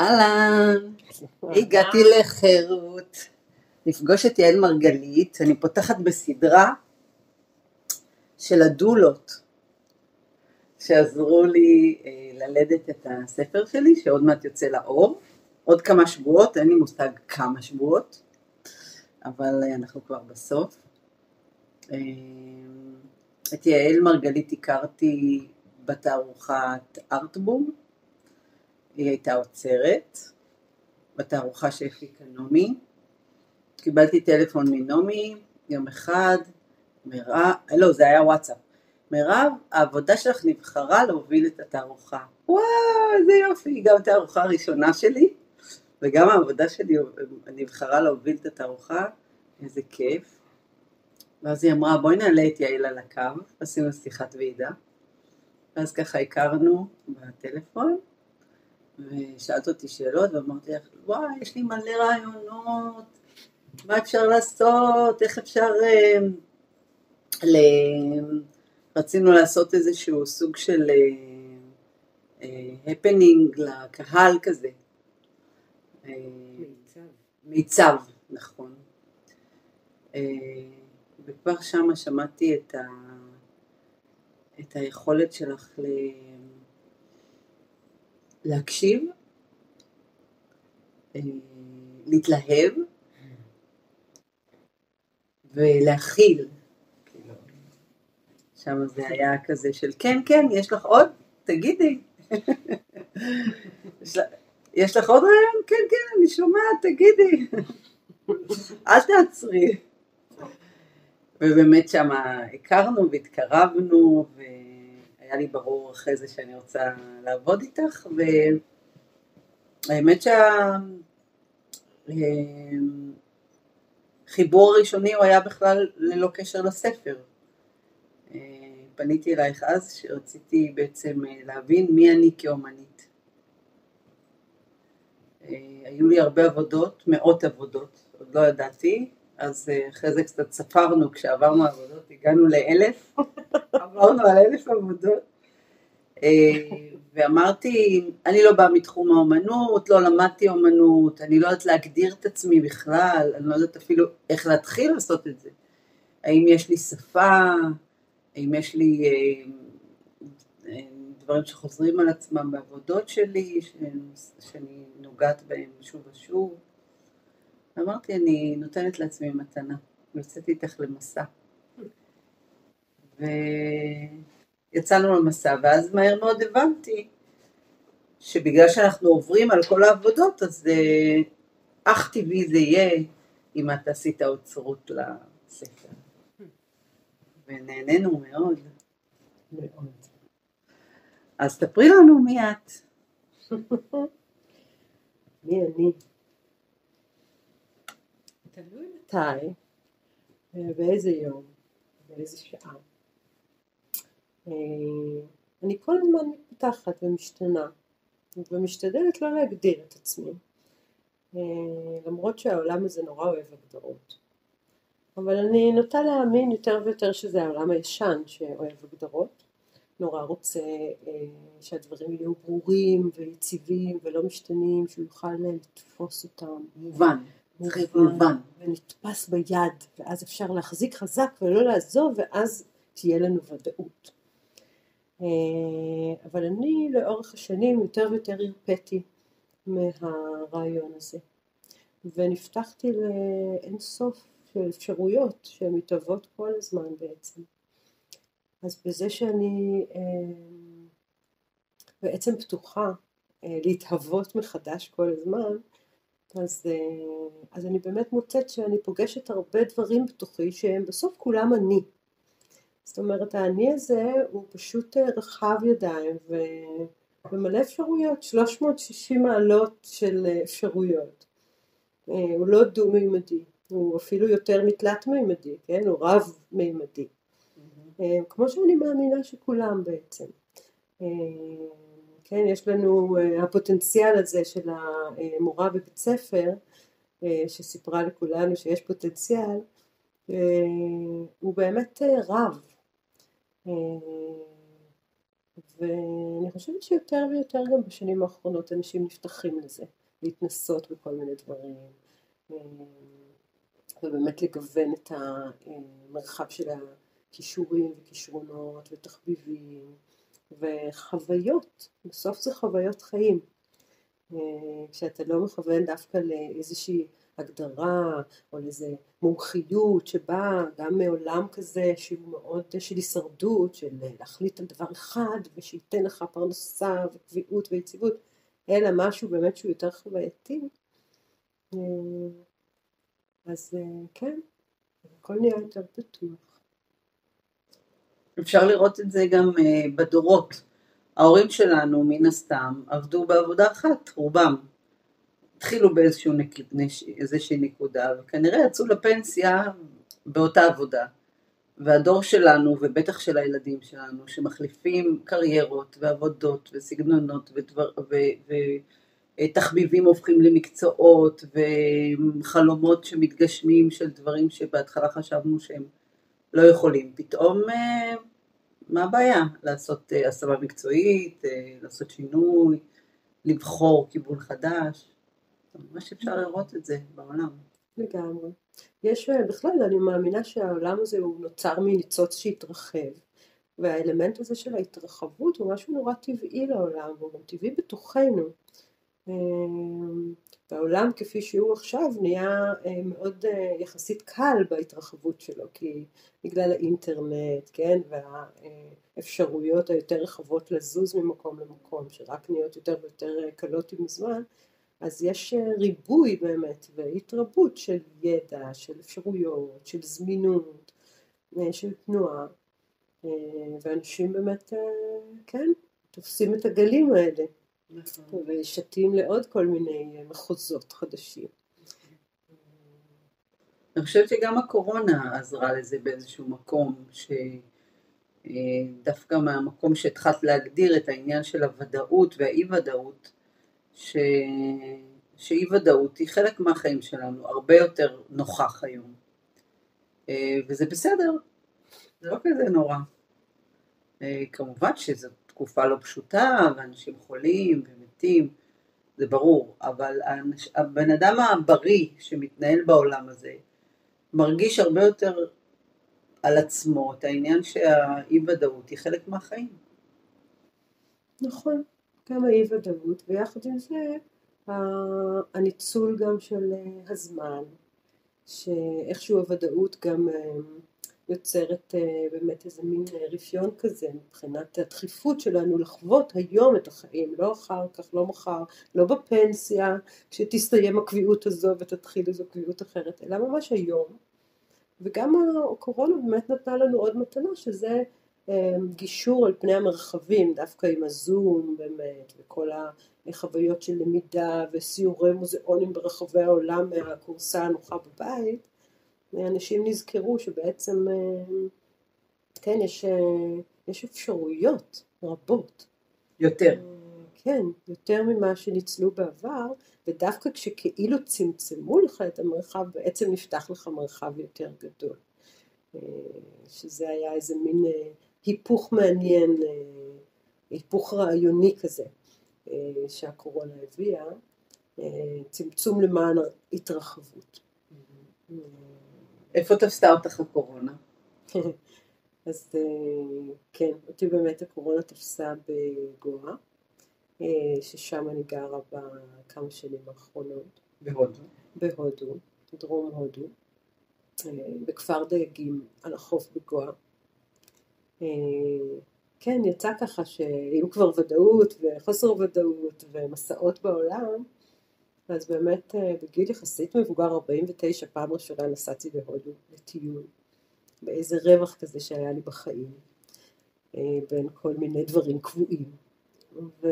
אהלן, הגעתי לחירות לפגוש את יעל מרגלית, אני פותחת בסדרה של הדולות שעזרו לי אה, ללדת את הספר שלי שעוד מעט יוצא לאור, עוד כמה שבועות, אין לי מושג כמה שבועות, אבל אה, אנחנו כבר בסוף. אה, את יעל מרגלית הכרתי בתערוכת ארטבום היא הייתה עוצרת בתערוכה שהפיקה נעמי. קיבלתי טלפון מנעמי יום אחד, מירב, לא זה היה וואטסאפ, מירב העבודה שלך נבחרה להוביל את התערוכה. וואו איזה יופי, גם התערוכה הראשונה שלי וגם העבודה שלי נבחרה להוביל את התערוכה, איזה כיף. ואז היא אמרה בואי נעלה את יעל על הקו, עשינו שיחת ועידה. ואז ככה הכרנו בטלפון, ושאלת אותי שאלות ואמרתי לך, וואי, יש לי מלא רעיונות, מה אפשר לעשות, איך אפשר... אה, ל... רצינו לעשות איזשהו סוג של הפנינג אה, אה, לקהל כזה. מיצב. מיצב, נכון. וכבר שמה שמעתי את, ה... את היכולת שלך ל... להקשיב, אה, להתלהב ולהכיל. שם זה היה כזה של כן, כן, יש לך עוד? תגידי. יש לך עוד רעיון? כן, כן, אני שומעת, תגידי. אל תעצרי. ובאמת שם הכרנו והתקרבנו, ו... היה לי ברור אחרי זה שאני רוצה לעבוד איתך, והאמת שהחיבור הראשוני הוא היה בכלל ללא קשר לספר. פניתי אלייך אז שרציתי בעצם להבין מי אני כאומנית. היו לי הרבה עבודות, מאות עבודות, עוד לא ידעתי, אז אחרי זה קצת ספרנו כשעברנו עבודות, הגענו לאלף, עברנו על אלף עבודות, אה, ואמרתי, אני לא באה מתחום האומנות, לא למדתי אומנות, אני לא יודעת להגדיר את עצמי בכלל, אני לא יודעת אפילו איך להתחיל לעשות את זה. האם יש לי שפה, האם יש לי אה, אה, דברים שחוזרים על עצמם בעבודות שלי, שאני נוגעת בהם שוב ושוב. אמרתי, אני נותנת לעצמי מתנה, יוצאת איתך למסע. ויצאנו למסע, ואז מהר מאוד הבנתי שבגלל שאנחנו עוברים על כל העבודות, אז אה, אך טבעי זה יהיה אם את עשית אוצרות לספר. ונהנינו מאוד. מאוד. אז תפרי לנו מי את. מי אני? תלוי מתי, באיזה יום, באיזה שעה. אה, אני כל הזמן מתפתחת ומשתנה, ומשתדלת לא להגדיר את עצמי, אה, למרות שהעולם הזה נורא אוהב הגדרות. אבל אני נוטה להאמין יותר ויותר שזה העולם הישן שאוהב הגדרות, נורא רוצה אה, שהדברים יהיו ברורים ויציבים ולא משתנים, שהוא יוכל לתפוס אותם. מובן. מובן, ונתפס ביד, ואז אפשר להחזיק חזק ולא לעזוב, ואז תהיה לנו ודאות. אה, אבל אני לאורך השנים יותר ויותר הרפאתי מהרעיון הזה, ונפתחתי לאין סוף של אפשרויות שהן מתהוות כל הזמן בעצם. אז בזה שאני אה, בעצם פתוחה אה, להתהוות מחדש כל הזמן, אז, אה, אז אני באמת מוצאת שאני פוגשת הרבה דברים בתוכי שהם בסוף כולם אני. זאת אומרת האני הזה הוא פשוט אה, רחב ידיים ו... ומלא אפשרויות, 360 מעלות של אה, אפשרויות. הוא לא דו-מימדי, הוא אפילו יותר מתלת מימדי, כן? הוא רב מימדי. Mm-hmm. כמו שאני מאמינה שכולם בעצם. כן, יש לנו אה, הפוטנציאל הזה של המורה בבית ספר אה, שסיפרה לכולנו שיש פוטנציאל אה, הוא באמת רב. ואני חושבת שיותר ויותר גם בשנים האחרונות אנשים נפתחים לזה, להתנסות בכל מיני דברים, ובאמת לגוון את המרחב של הכישורים וכישרונות ותחביבים וחוויות, בסוף זה חוויות חיים. אה, כשאתה לא מכוון דווקא לאיזושהי הגדרה או לאיזה מומחיות שבאה גם מעולם כזה שהוא מאוד של הישרדות, של להחליט על דבר אחד ושייתן לך פרנסה וקביעות ויציבות, אלא משהו באמת שהוא יותר חווייתי. אה, אז אה, כן, הכל נהיה יותר פתוח. אפשר לראות את זה גם אה, בדורות. ההורים שלנו, מן הסתם, עבדו בעבודה אחת, רובם. התחילו באיזושהי נקודה, וכנראה יצאו לפנסיה באותה עבודה. והדור שלנו, ובטח של הילדים שלנו, שמחליפים קריירות ועבודות וסגנונות ודבר, ו, ותחביבים הופכים למקצועות וחלומות שמתגשמים של דברים שבהתחלה חשבנו שהם לא יכולים. פתאום אה, מה הבעיה? לעשות אה, השמה מקצועית, אה, לעשות שינוי, לבחור כיוון חדש. ממש אפשר לראות את זה בעולם. לגמרי. יש בכלל, אני מאמינה שהעולם הזה הוא נוצר מניצוץ שהתרחב. והאלמנט הזה של ההתרחבות הוא משהו נורא טבעי לעולם, והוא גם טבעי בתוכנו. והעולם כפי שהוא עכשיו נהיה אה, מאוד אה, יחסית קל בהתרחבות שלו, כי בגלל האינטרנט, כן, והאפשרויות היותר רחבות לזוז ממקום למקום, שרק נהיות יותר ויותר קלות עם הזמן, אז יש ריבוי באמת והתרבות של ידע, של אפשרויות, של זמינות, של תנועה, ואנשים באמת, כן, תופסים את הגלים האלה. נכון. ושתים לעוד כל מיני מחוזות חדשים. אני חושבת שגם הקורונה עזרה לזה באיזשהו מקום, שדווקא מהמקום שהתחלת להגדיר את העניין של הוודאות והאי ודאות, ש... שאי ודאות היא חלק מהחיים שלנו, הרבה יותר נוכח היום. וזה בסדר, זה לא כזה נורא. כמובן שזאת תקופה לא פשוטה, ואנשים חולים ומתים, זה ברור, אבל הבן אדם הבריא שמתנהל בעולם הזה, מרגיש הרבה יותר על עצמו את העניין שהאי ודאות היא חלק מהחיים. נכון, גם האי ודאות, ויחד עם זה הניצול גם של הזמן, שאיכשהו הוודאות גם יוצרת אה, באמת איזה מין אה, רפיון כזה מבחינת הדחיפות שלנו לחוות היום את החיים, לא אחר כך, לא מחר, לא בפנסיה, כשתסתיים הקביעות הזו ותתחיל איזו קביעות אחרת, אלא ממש היום. וגם הקורונה באמת נתנה לנו עוד מתנה שזה אה, גישור על פני המרחבים, דווקא עם הזום באמת, וכל החוויות של למידה וסיורי מוזיאונים ברחבי העולם מהכורסה הנוחה בבית. אנשים נזכרו שבעצם, אה, כן, יש, אה, יש אפשרויות רבות. יותר. אה, כן, יותר ממה שניצלו בעבר, ודווקא כשכאילו צמצמו לך את המרחב, בעצם נפתח לך מרחב יותר גדול. שזה היה איזה מין היפוך מעניין, היפוך רעיוני כזה, שהקורונה הביאה, צמצום למען התרחבות. Mm-hmm. איפה תפסה אותך הקורונה? אז אה, כן, אותי באמת הקורונה תפסה בגואה, אה, ששם אני גרה בכמה שנים האחרונות. בהודו? בהודו, דרום הודו, אה, בכפר דייגים על החוף בגואה. כן, יצא ככה שהיו כבר ודאות וחוסר ודאות ומסעות בעולם, אז באמת אה, בגיל יחסית מבוגר 49 פעם ראשונה נסעתי להודו לטיול. באיזה רווח כזה שהיה לי בחיים אה, בין כל מיני דברים קבועים. ו...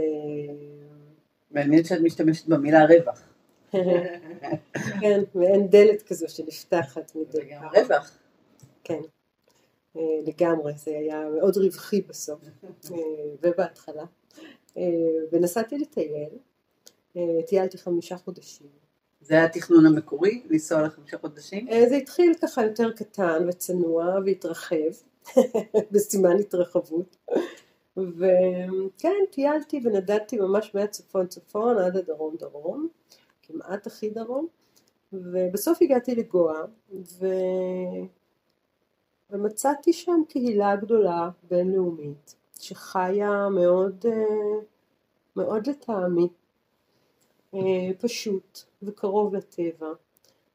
מעניין שאת משתמשת במילה רווח. כן, ואין דלת כזו שנפתחת מדי פעם. רווח. כן, אה, לגמרי, זה היה מאוד רווחי בסוף ובהתחלה. ונסעתי לטייל טיילתי חמישה חודשים. זה היה התכנון המקורי, לנסוע לחמישה חודשים? אה, זה התחיל ככה יותר קטן וצנוע והתרחב, בסימן התרחבות. וכן, טיילתי ונדדתי ממש מהצפון צפון עד הדרום דרום, כמעט הכי דרום, ובסוף הגעתי לגואה, ו... ומצאתי שם קהילה גדולה בינלאומית, שחיה מאוד, אה, מאוד לטעמי, אה, פשוט וקרוב לטבע.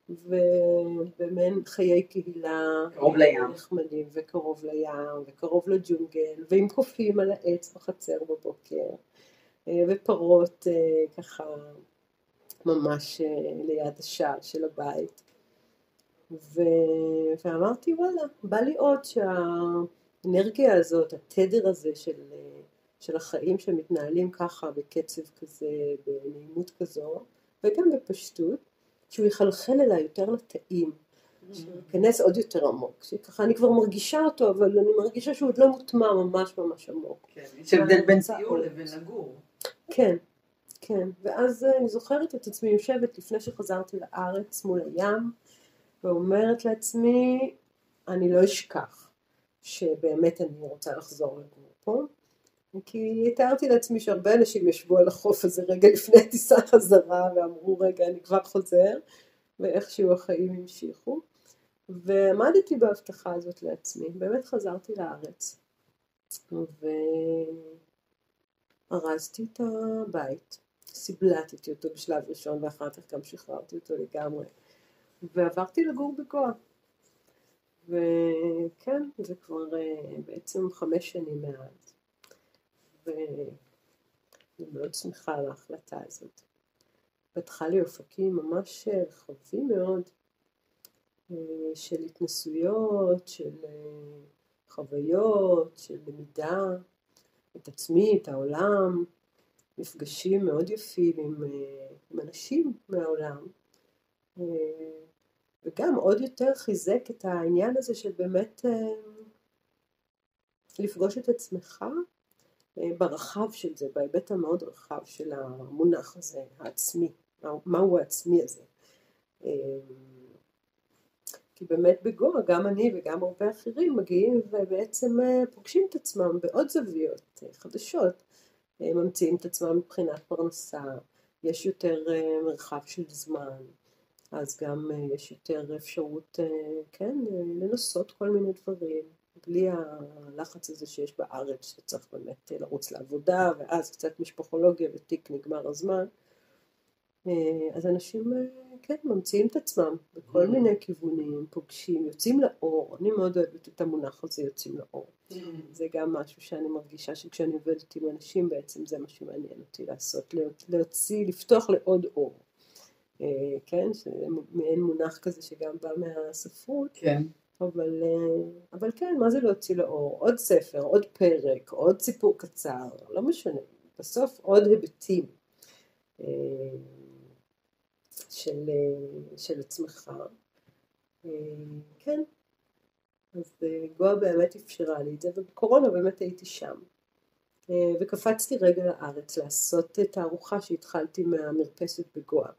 ובמעין חיי קהילה קרוב לים. נחמדים וקרוב לים וקרוב לג'ונגל ועם קופים על העץ בחצר בבוקר אה, ופרות אה, ככה ממש אה, ליד השער של הבית ו... ואמרתי וואלה בא לי עוד שהאנרגיה הזאת התדר הזה של, של החיים שמתנהלים ככה בקצב כזה בנעימות כזו וגם בפשטות שהוא יחלחל אליי יותר לתאים, שייכנס עוד יותר עמוק, שככה אני כבר מרגישה אותו, אבל אני מרגישה שהוא עוד לא מוטמע ממש ממש עמוק. כן, יש הבדל בין טיול לבין לגור. כן, כן, ואז אני זוכרת את עצמי יושבת לפני שחזרתי לארץ מול הים, ואומרת לעצמי, אני לא אשכח שבאמת אני רוצה לחזור לגור פה, כי תיארתי לעצמי שהרבה אנשים ישבו על החוף הזה רגע לפני הטיסה חזרה ואמרו רגע אני כבר חוזר ואיכשהו החיים המשיכו. ועמדתי בהבטחה הזאת לעצמי, באמת חזרתי לארץ וארזתי את הבית, סיבלטתי אותו בשלב ראשון ואחר כך גם שחררתי אותו לגמרי ועברתי לגור בגואה. וכן זה כבר אה, בעצם חמש שנים מאז ואני מאוד שמחה על ההחלטה הזאת. פתחה לי אופקים ממש רחבים מאוד אה, של התנסויות, של אה, חוויות, של למידה, את עצמי, את העולם, מפגשים מאוד יפים עם, אה, עם אנשים מהעולם וגם עוד יותר חיזק את העניין הזה של באמת לפגוש את עצמך אה, ברחב של זה, בהיבט המאוד רחב של המונח הזה, העצמי, מהו העצמי הזה. אה, כי באמת בגואה גם אני וגם הרבה אחרים מגיעים ובעצם אה, פוגשים את עצמם בעוד זוויות חדשות, ממציאים את עצמם מבחינת פרנסה, יש יותר מרחב של זמן, אז גם יש יותר אפשרות, כן, לנסות כל מיני דברים. בלי הלחץ הזה שיש בארץ, שצריך באמת לרוץ לעבודה, ואז קצת משפחולוגיה ותיק נגמר הזמן. אה, אז אנשים, אה, כן, ממציאים את עצמם בכל mm. מיני כיוונים, פוגשים, יוצאים לאור. אני מאוד אוהבת את המונח הזה, יוצאים לאור. Mm. זה גם משהו שאני מרגישה שכשאני עובדת עם אנשים, בעצם זה מה שמעניין אותי לעשות, להוציא, לפתוח לעוד אור. אה, כן, מעין מונח כזה שגם בא מהספרות. כן. אבל, אה, אבל כן, מה זה להוציא לאור? עוד ספר, עוד פרק, עוד סיפור קצר, לא משנה, בסוף עוד היבטים אה, של, אה, של עצמך. כן, אז גואה באמת אפשרה לי את זה, ובקורונה באמת הייתי שם. וקפצתי רגע לארץ לעשות תערוכה שהתחלתי מהמרפסת בגואה.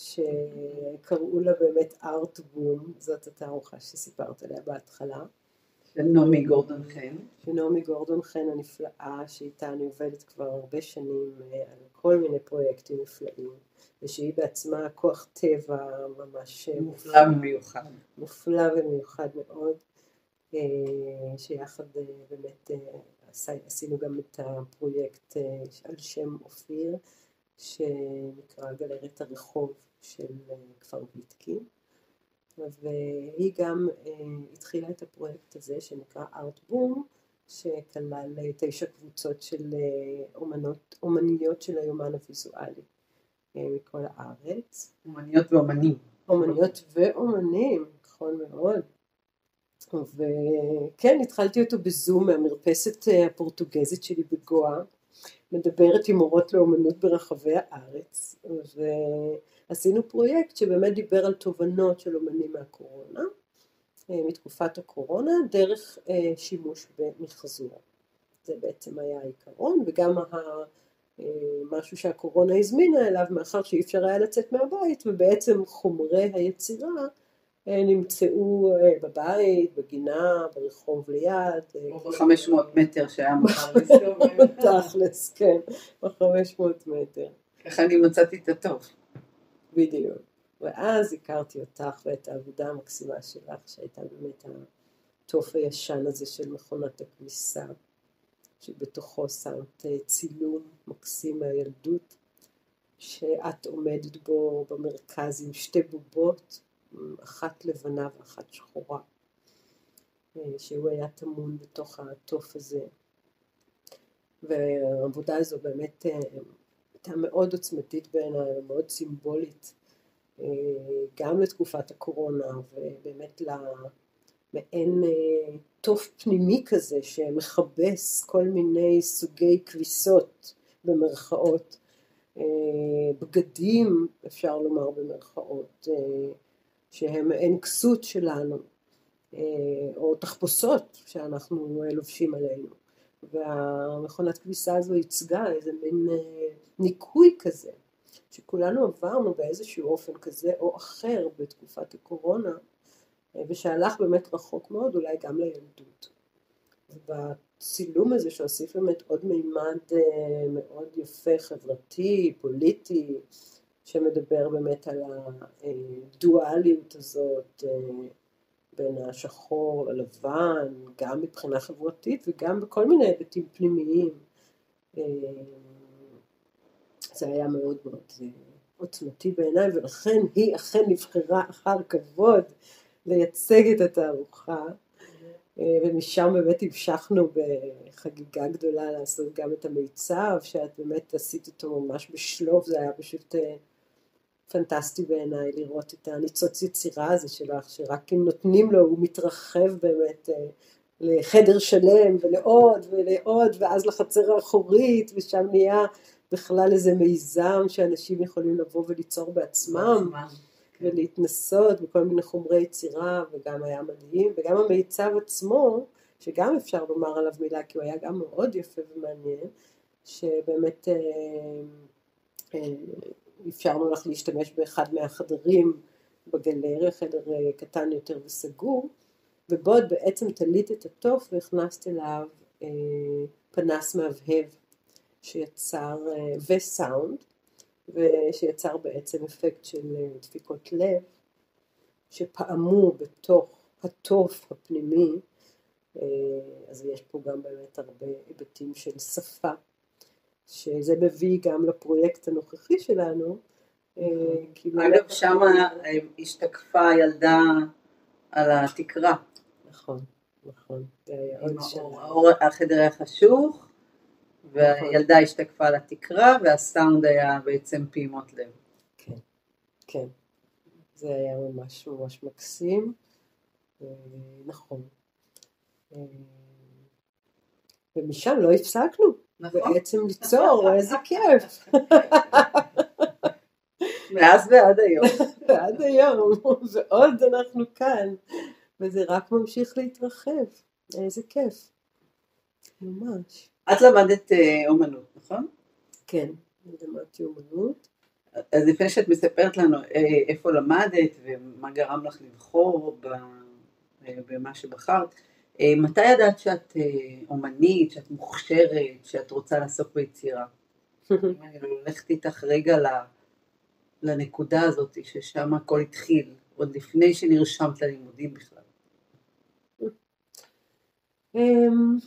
שקראו לה באמת ארט בום, זאת התערוכה שסיפרת עליה בהתחלה. של נעמי גורדון חן. של נעמי גורדון חן הנפלאה, שאיתה אני עובדת כבר הרבה שנים אה, על כל מיני פרויקטים נפלאים, ושהיא בעצמה כוח טבע ממש אה, מופלא ומיוחד. מופלא ומיוחד מאוד, אה, שיחד באמת עשינו גם את הפרויקט על שם אופיר. שנקרא גלריית הרחוב של אה, כפר ויטקין והיא גם אה, התחילה את הפרויקט הזה שנקרא ארט בום שכלל אה, תשע קבוצות של אומנות, אומניות של היומן הוויזואלי מכל הארץ. אומניות ואומנים. אומניות ואומנים, נכון מאוד. וכן, התחלתי אותו בזום מהמרפסת הפורטוגזית שלי בגואה מדברת עם מורות לאומנות ברחבי הארץ ועשינו פרויקט שבאמת דיבר על תובנות של אומנים מהקורונה אה, מתקופת הקורונה דרך אה, שימוש במחזור. זה בעצם היה העיקרון וגם אה, משהו שהקורונה הזמינה אליו מאחר שאי אפשר היה לצאת מהבית ובעצם חומרי היצירה נמצאו אה, בבית, בגינה, ברחוב ליד. אה, או ב-500 מטר שהיה מחר להסתובב. תכלס, כן, ב-500 מטר, ככה אני מצאתי את הטוב. בדיוק. ואז הכרתי אותך ואת העבודה המקסימה שלך, שהייתה באמת התוף הישן הזה של מכונת הכביסה, שבתוכו שמת אה, צילום מקסים מהילדות, שאת עומדת בו במרכז עם שתי בובות, אחת לבנה ואחת שחורה, אה, שהוא היה טמון בתוך התוף הזה. והעבודה הזו באמת אה, הייתה מאוד עוצמתית בעיניי, מאוד סימבולית, אה, גם לתקופת הקורונה ובאמת למעין תוף פנימי כזה שמכבס כל מיני סוגי כביסות במרכאות, בגדים אפשר לומר במרכאות, שהם מעין כסות שלנו, אה, או תחפושות שאנחנו לובשים עלינו. והמכונת כביסה הזו ייצגה איזה מין אה, ניקוי כזה, שכולנו עברנו באיזשהו אופן כזה או אחר בתקופת הקורונה, אה, ושהלך באמת רחוק מאוד, אולי גם לילדות. ובצילום הזה שהוסיף באמת עוד מימד מאוד יפה, חברתי, פוליטי, שמדבר באמת על הדואליות הזאת אה, בין השחור ללבן, גם מבחינה חברתית וגם בכל מיני היבטים פנימיים. אה, זה היה מאוד מאוד אה, עוצמתי בעיניי, ולכן היא אכן נבחרה אחר כבוד לייצג את התערוכה. ומשם באמת המשכנו בחגיגה גדולה לעשות גם את המיצב, שאת באמת עשית אותו ממש בשלוף, זה היה פשוט פנטסטי בעיניי לראות את הניצוץ יצירה הזה שלך, שרק אם נותנים לו הוא מתרחב באמת אה, לחדר שלם ולעוד ולעוד ואז לחצר האחורית ושם נהיה בכלל איזה מיזם שאנשים יכולים לבוא וליצור בעצמם כן. ולהתנסות בכל מיני חומרי יצירה וגם היה מדהים וגם המיצב עצמו שגם אפשר לומר עליו מילה כי הוא היה גם מאוד יפה ומעניין שבאמת אה, אה, אפשרנו לך להשתמש באחד מהחדרים בגלריה, חדר אה, קטן יותר וסגור, ובו את בעצם תלית את התוף והכנסת אליו אה, פנס מהבהב שיצר, אה, וסאונד, ושיצר בעצם אפקט של אה, דפיקות לב, שפעמו בתוך התוף הפנימי, אה, אז יש פה גם באמת הרבה היבטים של שפה שזה מביא גם לפרויקט הנוכחי שלנו. אה, אגב, שם השתקפה ילדה על התקרה. נכון, נכון. החדר היה חשוך, והילדה השתקפה על התקרה, והסאונד היה בעצם פעימות לב. כן, כן. זה היה ממש ממש מקסים. אה, נכון. אה, ומשם לא הפסקנו. נכון. בעצם ליצור, איזה כיף. מאז ועד היום. ועד היום, ועוד אנחנו כאן, וזה רק ממשיך להתרחב, איזה כיף. ממש. את למדת אה, אומנות, נכון? כן, למדתי אומנות. אז לפני שאת מספרת לנו אה, איפה למדת ומה גרם לך לבחור אה, במה שבחרת, מתי ידעת שאת אה, אומנית, שאת מוכשרת, שאת רוצה לעסוק ביצירה? אני הולכת איתך רגע לנקודה הזאת ששם הכל התחיל, עוד לפני שנרשמת ללימודים בכלל. אמ,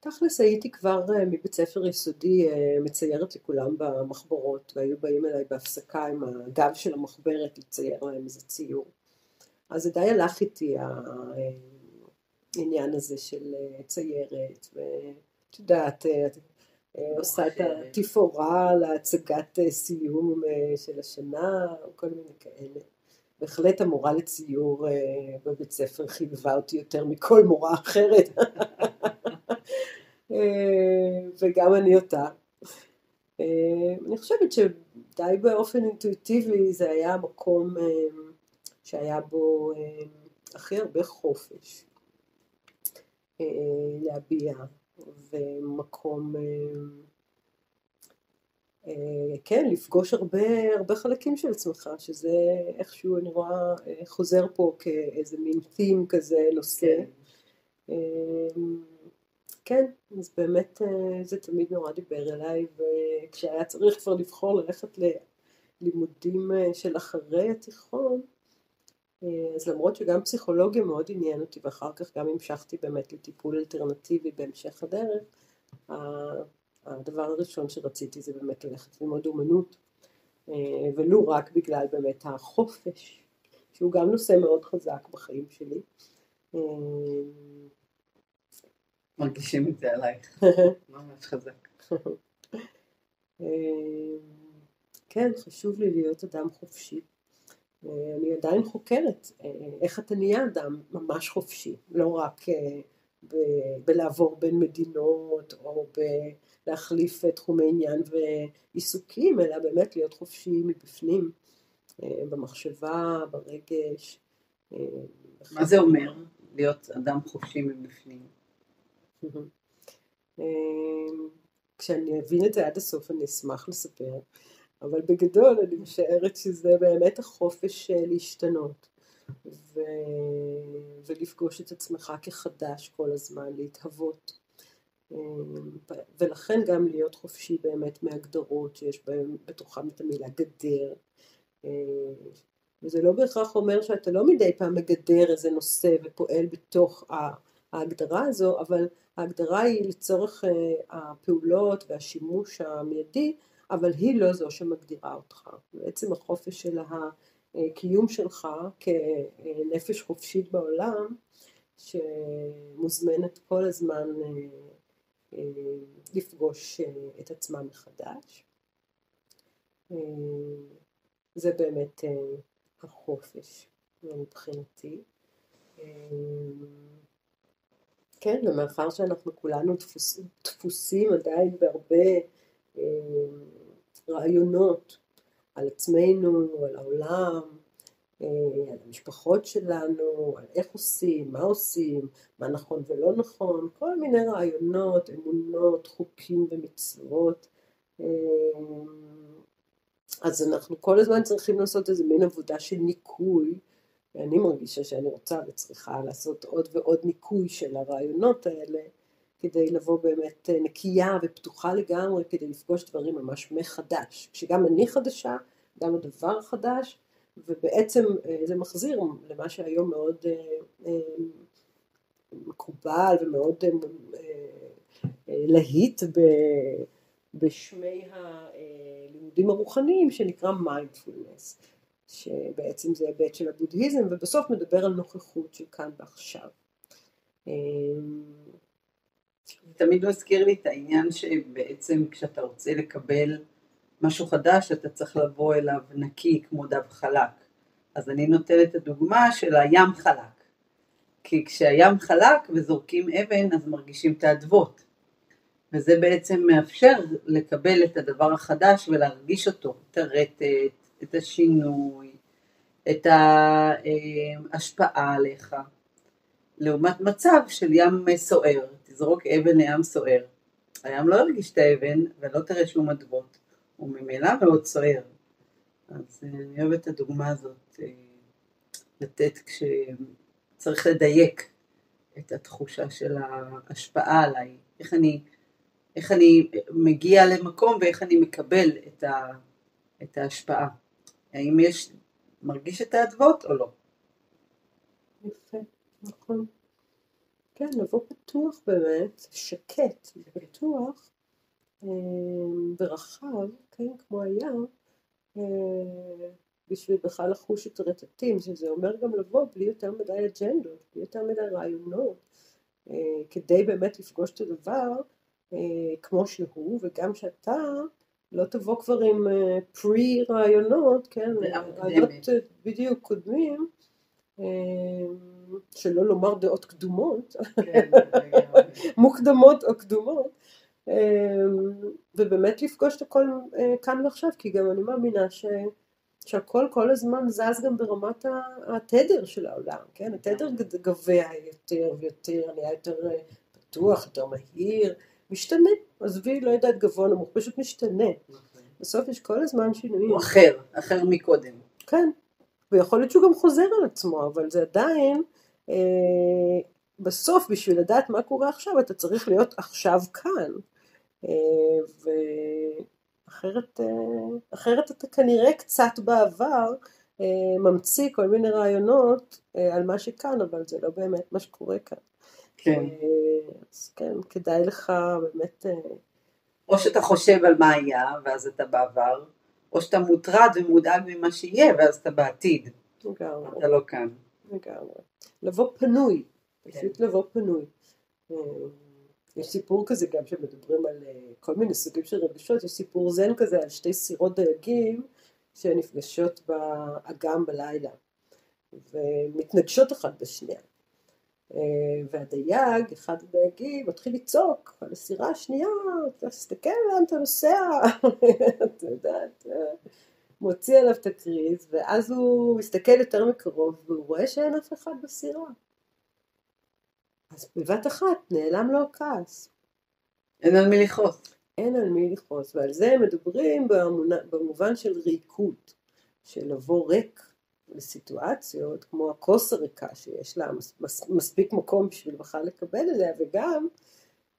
תכלס הייתי כבר אה, מבית ספר יסודי מציירת לכולם במחברות והיו באים אליי בהפסקה עם הגב של המחברת לצייר להם איזה ציור. אז זה די הלך איתי העניין הזה של אה, ציירת, ואת יודעת, אה, אה, עושה את התפאורה להצגת סיום של השנה, או כל מיני כאלה. בהחלט המורה לציור בבית ספר חייבה אותי יותר מכל מורה אחרת, וגם אני אותה. אני חושבת שדי באופן אינטואיטיבי זה היה המקום שהיה בו אה, הכי הרבה חופש אה, להביע ומקום אה, אה, כן, לפגוש הרבה, הרבה חלקים של עצמך, שזה איכשהו אני רואה אה, חוזר פה כאיזה מין תים כזה, נושא. כן. כן, אז באמת אה, זה תמיד נורא דיבר אליי, וכשהיה צריך כבר לבחור ללכת ללימודים של אחרי התיכון, אז למרות שגם פסיכולוגיה מאוד עניין אותי ואחר כך גם המשכתי באמת לטיפול אלטרנטיבי בהמשך הדרך, הדבר הראשון שרציתי זה באמת ללכת ללמוד אומנות, אה, ולו רק בגלל באמת החופש, שהוא גם נושא מאוד חזק בחיים שלי. אה, מרגישים את זה עלייך, ממש חזק. אה, כן, חשוב לי להיות אדם חופשי. אני עדיין חוקרת איך אתה נהיה אדם ממש חופשי, לא רק ב- בלעבור בין מדינות או בלהחליף תחומי עניין ועיסוקים, אלא באמת להיות חופשי מבפנים, אה, במחשבה, ברגש. אה, מה זה אומר להיות אדם חופשי מבפנים? אה, כשאני אבין את זה עד הסוף אני אשמח לספר, אבל בגדול אני משערת שזה באמת החופש להשתנות. ו... ולפגוש את עצמך כחדש כל הזמן, להתהוות. ולכן גם להיות חופשי באמת מהגדרות שיש בהם בתוכם את המילה גדר. וזה לא בהכרח אומר שאתה לא מדי פעם מגדר איזה נושא ופועל בתוך ההגדרה הזו, אבל ההגדרה היא לצורך אה, הפעולות והשימוש המיידי, אבל היא לא זו שמגדירה אותך. בעצם החופש של הקיום שלך כנפש חופשית בעולם, שמוזמנת כל הזמן אה, אה, לפגוש אה, את עצמה מחדש. זה באמת החופש מבחינתי. כן, ומאחר שאנחנו כולנו דפוס, דפוסים עדיין בהרבה רעיונות על עצמנו, על העולם, אה, על המשפחות שלנו, על איך עושים, מה עושים, מה נכון ולא נכון, כל מיני רעיונות, אמונות, חוקים ומצוות. אה, אז אנחנו כל הזמן צריכים לעשות איזה מין עבודה של ניקוי, ואני מרגישה שאני רוצה וצריכה לעשות עוד ועוד ניקוי של הרעיונות האלה, כדי לבוא באמת אה, נקייה ופתוחה לגמרי, כדי לפגוש דברים ממש מחדש. כשגם אני חדשה, גם הדבר חדש, ובעצם אה, זה מחזיר למה שהיום מאוד אה, מקובל ומאוד להיט בשמי הלימודים הרוחניים שנקרא מיינדפולנס, שבעצם זה היבט של הבודהיזם ובסוף מדבר על נוכחות של כאן ועכשיו. תמיד מזכיר לי את העניין שבעצם כשאתה רוצה לקבל משהו חדש אתה צריך לבוא אליו נקי כמו דב חלק. אז אני נותנת את הדוגמה של הים חלק. כי כשהים חלק וזורקים אבן אז מרגישים את האדוות. וזה בעצם מאפשר לקבל את הדבר החדש ולהרגיש אותו, את הרטט, את השינוי, את ההשפעה עליך. לעומת מצב של ים סוער, תזרוק אבן לים סוער. הים לא ירגיש את האבן ולא תראה שום אדוות, הוא ממילא מאוד סוער. אז אה, אני אוהבת את הדוגמה הזאת, אה, לתת כשצריך לדייק את התחושה של ההשפעה עליי, איך אני, איך אני מגיע למקום ואיך אני מקבל את, ה, את ההשפעה. האם יש, מרגיש את האדוות או לא? יפה, נכון. כן, לבוא פתוח באמת, שקט, פתוח אה, ורחב, כן, כמו הים, אה, בשביל בכלל לחוש את הרטטים, שזה אומר גם לבוא בלי יותר מדי אג'נדות, בלי יותר מדי רעיונות, אה, כדי באמת לפגוש את הדבר כמו שהוא, וגם שאתה לא תבוא כבר עם פרי רעיונות, כן, רעיונות בדיוק קודמים, שלא לומר דעות קדומות, כן, מוקדמות או קדומות, אמ, ובאמת לפגוש את הכל אה, כאן ועכשיו, כי גם אני מאמינה ש... שהכל כל הזמן זז גם ברמת התדר של העולם, כן? התדר גבוה יותר ויותר, נהיה יותר אה, פתוח, יותר מהיר, משתנה, עזבי, לא יודעת גבוה נמוך, פשוט משתנה. בסוף יש כל הזמן שינויים. הוא אחר, אחר מקודם. כן, ויכול להיות שהוא גם חוזר על עצמו, אבל זה עדיין, בסוף בשביל לדעת מה קורה עכשיו, אתה צריך להיות עכשיו כאן. אה, ואחרת אה, אחרת אתה כנראה קצת בעבר אה, ממציא כל מיני רעיונות אה, על מה שכאן, אבל זה לא באמת מה שקורה כאן. כן. אה, אז כן, כדאי לך באמת, אה, או שאתה חושב על מה היה, ואז אתה בעבר, או שאתה מוטרד ומודאג ממה שיהיה, ואז אתה בעתיד. לגמרי. אתה לא כאן. לגמרי. לבוא פנוי, כן. פשוט לבוא פנוי. אה, יש סיפור כזה גם שמדברים על אה, כל מיני סוגים של רגשות, יש סיפור זן כזה על שתי סירות דייגים שנפגשות באגם בלילה ומתנגשות אחת בשנייה. אה, והדייג, אחד הדייגים, מתחיל לצעוק על הסירה השנייה, תסתכל לאן אתה נוסע, את יודעת, מוציא עליו את הקריז, ואז הוא מסתכל יותר מקרוב והוא רואה שאין אף אחד בסירה. אז בבת אחת נעלם לו הכעס. אין על מי לכעוס. אין על מי לכעוס, ועל זה הם מדברים במובן של ריקוד, של לבוא ריק לסיטואציות, כמו הכוס הריקה שיש לה מס, מס, מספיק מקום בשביל בכלל לקבל אליה, וגם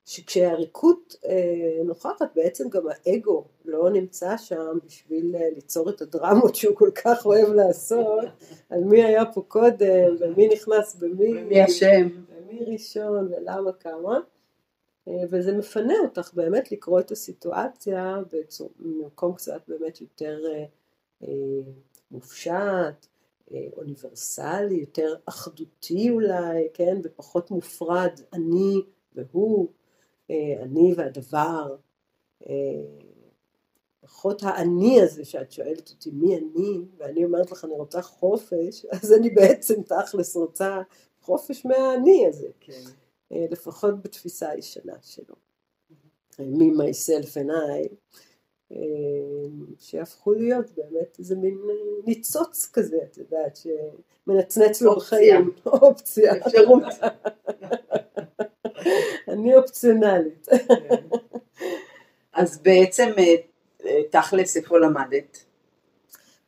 שכשהריקות אה, נוכחת בעצם גם האגו לא נמצא שם בשביל אה, ליצור את הדרמות שהוא כל כך אוהב לעשות, על מי היה פה קודם, ומי נכנס במי, מי אשם? ומי ראשון ולמה כמה. אה, וזה מפנה אותך באמת לקרוא את הסיטואציה במקום קצת באמת יותר מופשט, אוניברסלי, יותר אחדותי אולי, כן, ופחות מופרד אני והוא, אני והדבר. אה, פחות האני הזה שאת שואלת אותי מי אני, ואני אומרת לך אני רוצה חופש, אז אני בעצם תכלס רוצה חופש מהאני הזה. כן. אה, לפחות בתפיסה הישנה שלו. מי myself and I, אה, שהפכו להיות באמת איזה מין אה, ניצוץ כזה, את יודעת, שמנצנץ לו. בחיים, אופציה, אפשרות. אני אופציונלית. אז בעצם, אה, אה, תכלס, איפה למדת?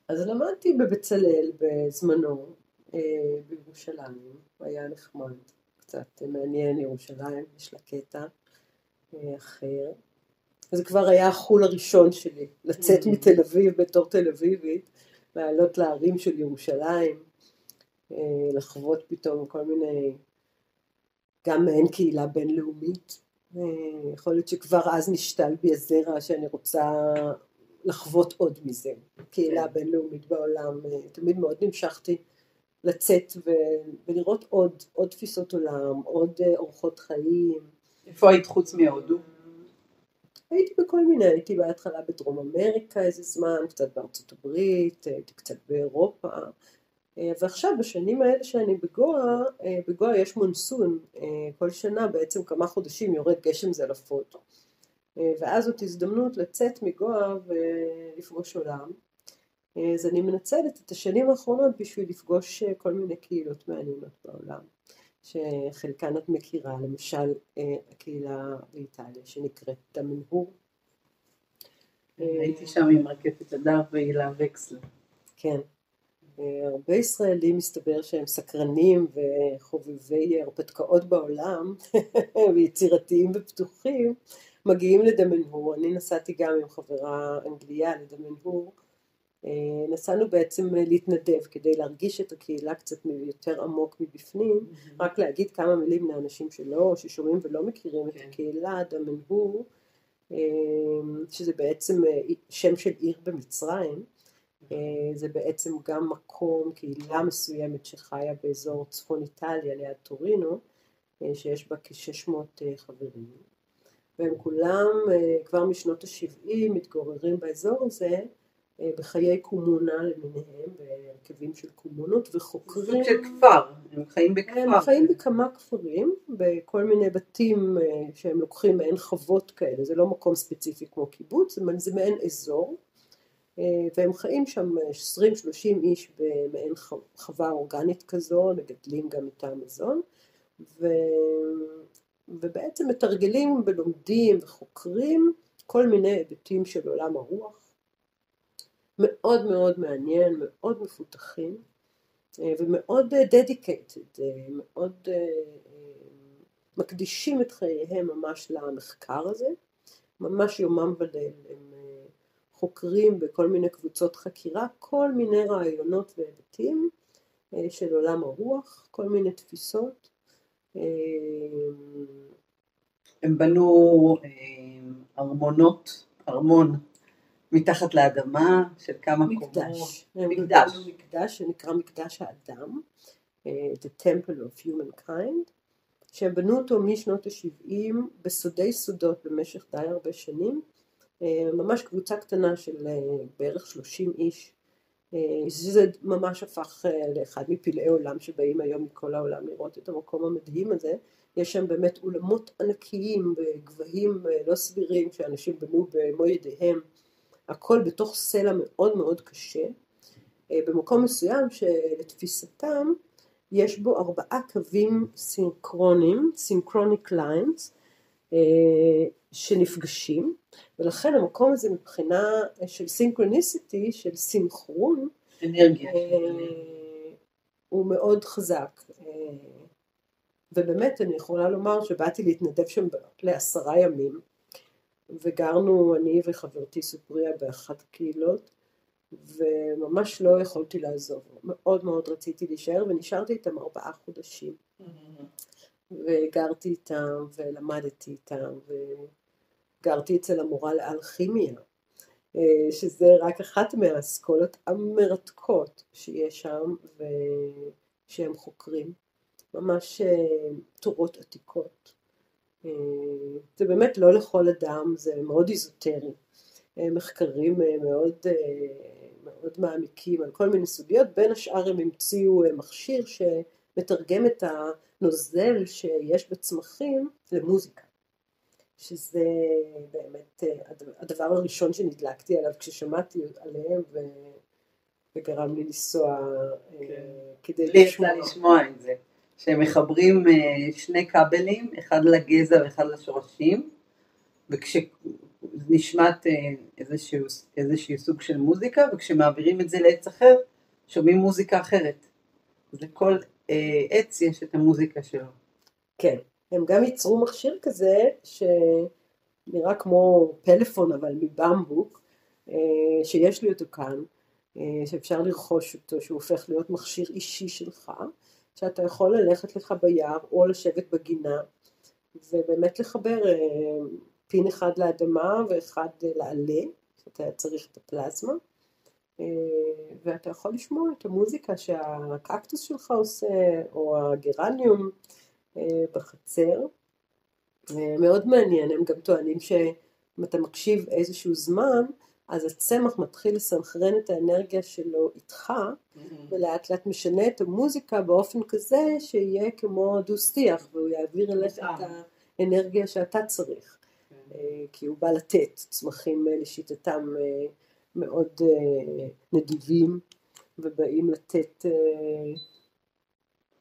אז למדתי בבצלאל בזמנו, אה, בירושלים, היה נחמד, קצת מעניין ירושלים, יש לה קטע אחר. זה כבר היה החול הראשון שלי, לצאת Mm. מתל אביב בתור תל אביבית, לעלות להרים של ירושלים, לחוות פתאום כל מיני, גם מעין קהילה בינלאומית. יכול להיות שכבר אז נשתל בי הזרע שאני רוצה לחוות עוד מזה. קהילה כן. בינלאומית בעולם, אה, תמיד מאוד נמשכתי לצאת ו- ולראות עוד, עוד תפיסות עולם, עוד אה, אורחות חיים. איפה היית חוץ מהודו? הייתי בכל מיני, הייתי בהתחלה בדרום אמריקה איזה זמן, קצת בארצות הברית, הייתי קצת באירופה, ועכשיו בשנים האלה שאני בגואה, אה, בגואה יש מונסון, אה, כל שנה בעצם כמה חודשים יורד גשם זלעפות, אה, ואז זאת הזדמנות לצאת מגואה ולפגוש עולם. אה, אז אני מנצלת את השנים האחרונות בשביל לפגוש אה, כל מיני קהילות מעניינות בעולם. שחלקן את מכירה, למשל אה, הקהילה באיטליה שנקראת דמנהור. הייתי שם עם רקפת הדר והילה וקסלר. כן. הרבה ישראלים מסתבר שהם סקרנים וחובבי הרפתקאות בעולם ויצירתיים ופתוחים מגיעים לדמנהור. אני נסעתי גם עם חברה אנגליה לדמנהור. אה, נסענו בעצם להתנדב כדי להרגיש את הקהילה קצת יותר עמוק מבפנים. רק להגיד כמה מילים לאנשים שלא, ששומעים ולא מכירים את כן. הקהילה, דמנהור, אה, שזה בעצם אה, שם של עיר במצרים. אה, זה בעצם גם מקום, קהילה מסוימת שחיה באזור צפון איטליה ליד טורינו, אה, שיש בה כ-600 אה, חברים. והם כולם כבר משנות ה-70 מתגוררים באזור הזה בחיי קומונה למיניהם, בהרכבים של קומונות, וחוקרים... של כפר, הם חיים בכפר. הם חיים בכמה כפרים, בכל מיני בתים שהם לוקחים מעין חוות כאלה, זה לא מקום ספציפי כמו קיבוץ, זה- מעין אזור, והם חיים שם 20-30 איש במעין חווה אורגנית כזו, מגדלים גם איתם מזון, ו... ובעצם מתרגלים ולומדים וחוקרים כל מיני היבטים של עולם הרוח, מאוד מאוד מעניין, מאוד מפותחים ומאוד dedicated, מאוד מקדישים את חייהם ממש למחקר הזה, ממש יומם וליל, הם חוקרים בכל מיני קבוצות חקירה כל מיני רעיונות והיבטים של עולם הרוח, כל מיני תפיסות. הם בנו ארמונות, ארמון מתחת לאדמה של כמה מקדש. קומות. מקדש. מקדש שנקרא מקדש האדם, The Temple of Humankind, שהם בנו אותו משנות ה-70 בסודי סודות במשך די הרבה שנים, ממש קבוצה קטנה של בערך 30 איש, שזה ממש הפך לאחד מפלאי עולם שבאים היום מכל העולם לראות את המקום המדהים הזה, יש שם באמת אולמות ענקיים בגבהים לא סבירים שאנשים בנו במו ידיהם. הכל בתוך סלע מאוד מאוד קשה, במקום מסוים שלתפיסתם יש בו ארבעה קווים סינכרונים, סינכרוניק ליינס, שנפגשים, ולכן המקום הזה מבחינה של סינכרוניסיטי, של סינכרון, אנרגיה. הוא מאוד חזק. ובאמת אני יכולה לומר שבאתי להתנדב שם לעשרה ימים, וגרנו אני וחברתי סופריה באחת הקהילות וממש לא יכולתי לעזוב, מאוד מאוד רציתי להישאר ונשארתי איתם ארבעה חודשים וגרתי איתם ולמדתי איתם וגרתי אצל המורה לאלכימיה שזה רק אחת מהאסכולות המרתקות שיש שם ושהם חוקרים, ממש תורות עתיקות. זה באמת לא לכל אדם, זה מאוד איזוטרי, מחקרים מאוד, מאוד מעמיקים על כל מיני סוגיות, בין השאר הם המציאו מכשיר שמתרגם את הנוזל שיש בצמחים למוזיקה, שזה באמת הדבר הראשון שנדלקתי עליו כששמעתי עליהם וגרם לי לנסוע כן. כדי לי יצא לשמוע את זה. שהם מחברים שני כבלים, אחד לגזע ואחד לשורשים, וכשנשמעת איזשהו, איזשהו סוג של מוזיקה, וכשמעבירים את זה לעץ אחר, שומעים מוזיקה אחרת. אז לכל עץ יש את המוזיקה שלו. כן, הם גם ייצרו מכשיר כזה, שנראה כמו פלאפון אבל מבמבוק, שיש לי אותו כאן, שאפשר לרכוש אותו, שהוא הופך להיות מכשיר אישי שלך. שאתה יכול ללכת לך ביער או לשבת בגינה ובאמת לחבר פין אחד לאדמה ואחד לעלה, שאתה צריך את הפלזמה, ואתה יכול לשמוע את המוזיקה שהקקטוס שלך עושה או הגרניום בחצר, מאוד מעניין, הם גם טוענים שאם אתה מקשיב איזשהו זמן אז הצמח מתחיל לסנכרן את האנרגיה שלו איתך ולאט לאט משנה את המוזיקה באופן כזה שיהיה כמו דו שיח והוא יעביר אליך את האנרגיה שאתה צריך. כי הוא בא לתת, צמחים לשיטתם מאוד נדיבים ובאים לתת,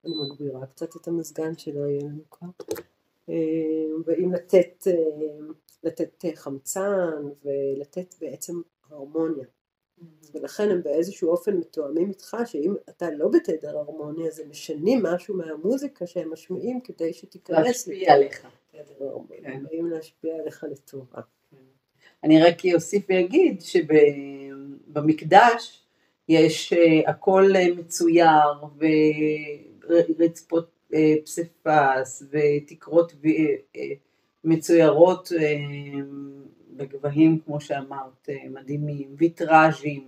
אני מגבירה קצת את המזגן שלא יהיה לנו כבר, באים לתת לתת חמצן ולתת בעצם הרמוניה. ולכן הם באיזשהו אופן מתואמים איתך שאם אתה לא בתדר הרמוניה אז הם משנים משהו מהמוזיקה שהם משמיעים כדי שתיכנס להשפיע עליך. לתדר הרמוניה, כן. באים להשפיע עליך לטובה. אני רק אוסיף ואגיד שבמקדש יש הכל מצויר ורצפות פסיפס ותקרות מצוירות בגבהים כמו שאמרת, מדהימים, ויטראז'ים,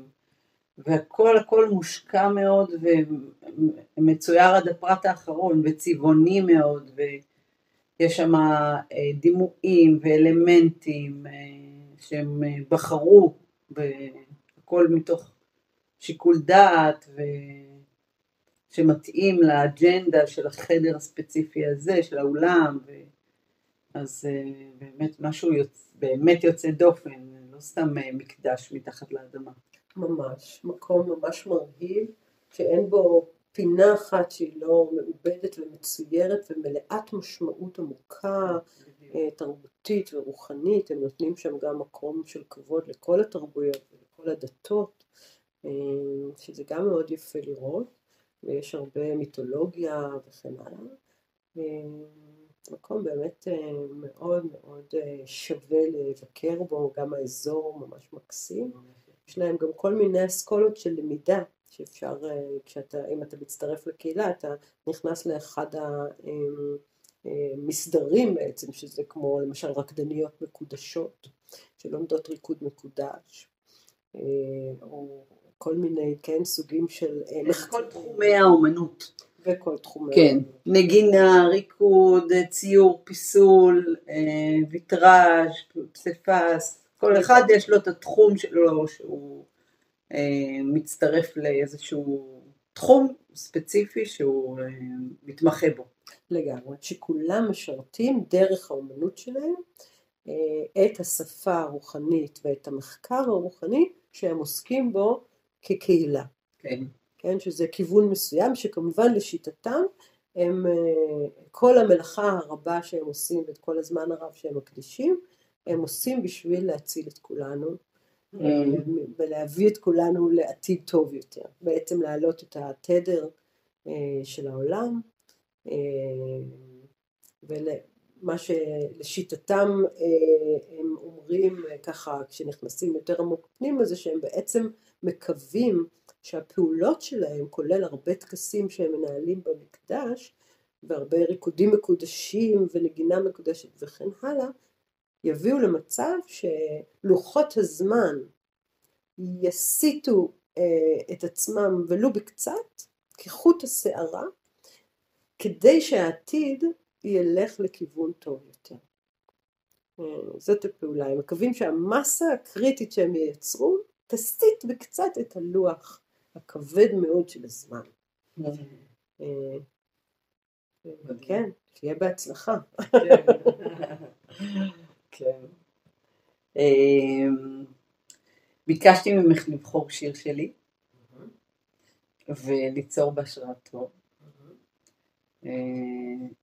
והכל הכל מושקע מאוד ומצויר עד הפרט האחרון וצבעוני מאוד ויש שם דימויים ואלמנטים שהם בחרו, הכל מתוך שיקול דעת שמתאים לאג'נדה של החדר הספציפי הזה, של האולם, ו... אז באמת משהו יוצא, באמת יוצא דופן, לא סתם מקדש מתחת לאדמה. ממש, מקום ממש מרהיב, שאין בו פינה אחת שהיא לא מעובדת ומצוירת ומלאת משמעות עמוקה, תרבותית ורוחנית, הם נותנים שם גם מקום של כבוד לכל התרבויות ולכל כל הדתות, אה, שזה גם מאוד יפה לראות, ויש הרבה מיתולוגיה וכן הלאה. אה, מקום באמת מאוד מאוד שווה לבקר בו, גם האזור ממש מקסים. יש להם גם כל מיני אסכולות של למידה שאפשר, כשאתה, אם אתה מצטרף לקהילה, אתה נכנס לאחד המסדרים בעצם, שזה כמו למשל רקדניות מקודשות, שלומדות ריקוד מקודש, או כל מיני, כן, סוגים של... כל תחומי האומנות. וכל תחומי כן, נגינה, ריקוד, ציור, פיסול, ויטראז', פסיפס, כל אחד יש לו את התחום שלו שהוא אה, מצטרף לאיזשהו תחום ספציפי שהוא אה, מתמחה בו. לגמרי, שכולם משרתים דרך האומנות שלהם אה, את השפה הרוחנית ואת המחקר הרוחני שהם עוסקים בו כקהילה. כן. כן, שזה כיוון מסוים שכמובן לשיטתם הם, כל המלאכה הרבה שהם עושים ואת כל הזמן הרב שהם מקדישים הם עושים בשביל להציל את כולנו. ולהביא את כולנו לעתיד טוב יותר, בעצם להעלות את התדר אה, של העולם אה, ומה שלשיטתם אה, הם אומרים ככה כשנכנסים יותר עמוק פנימה זה שהם בעצם מקווים שהפעולות שלהם כולל הרבה טקסים שהם מנהלים במקדש והרבה ריקודים מקודשים ונגינה מקודשת וכן הלאה יביאו למצב שלוחות הזמן יסיטו אה, את עצמם ולו בקצת כחוט השערה כדי שהעתיד ילך לכיוון טוב יותר. אה, זאת הפעולה, הם מקווים שהמסה הקריטית שהם ייצרו תסיט בקצת את הלוח הכבד מאוד של הזמן. אה, כן, שיהיה בהצלחה. כן. אמ, ביקשתי ממך לבחור שיר שלי וליצור בהשראתו. אה,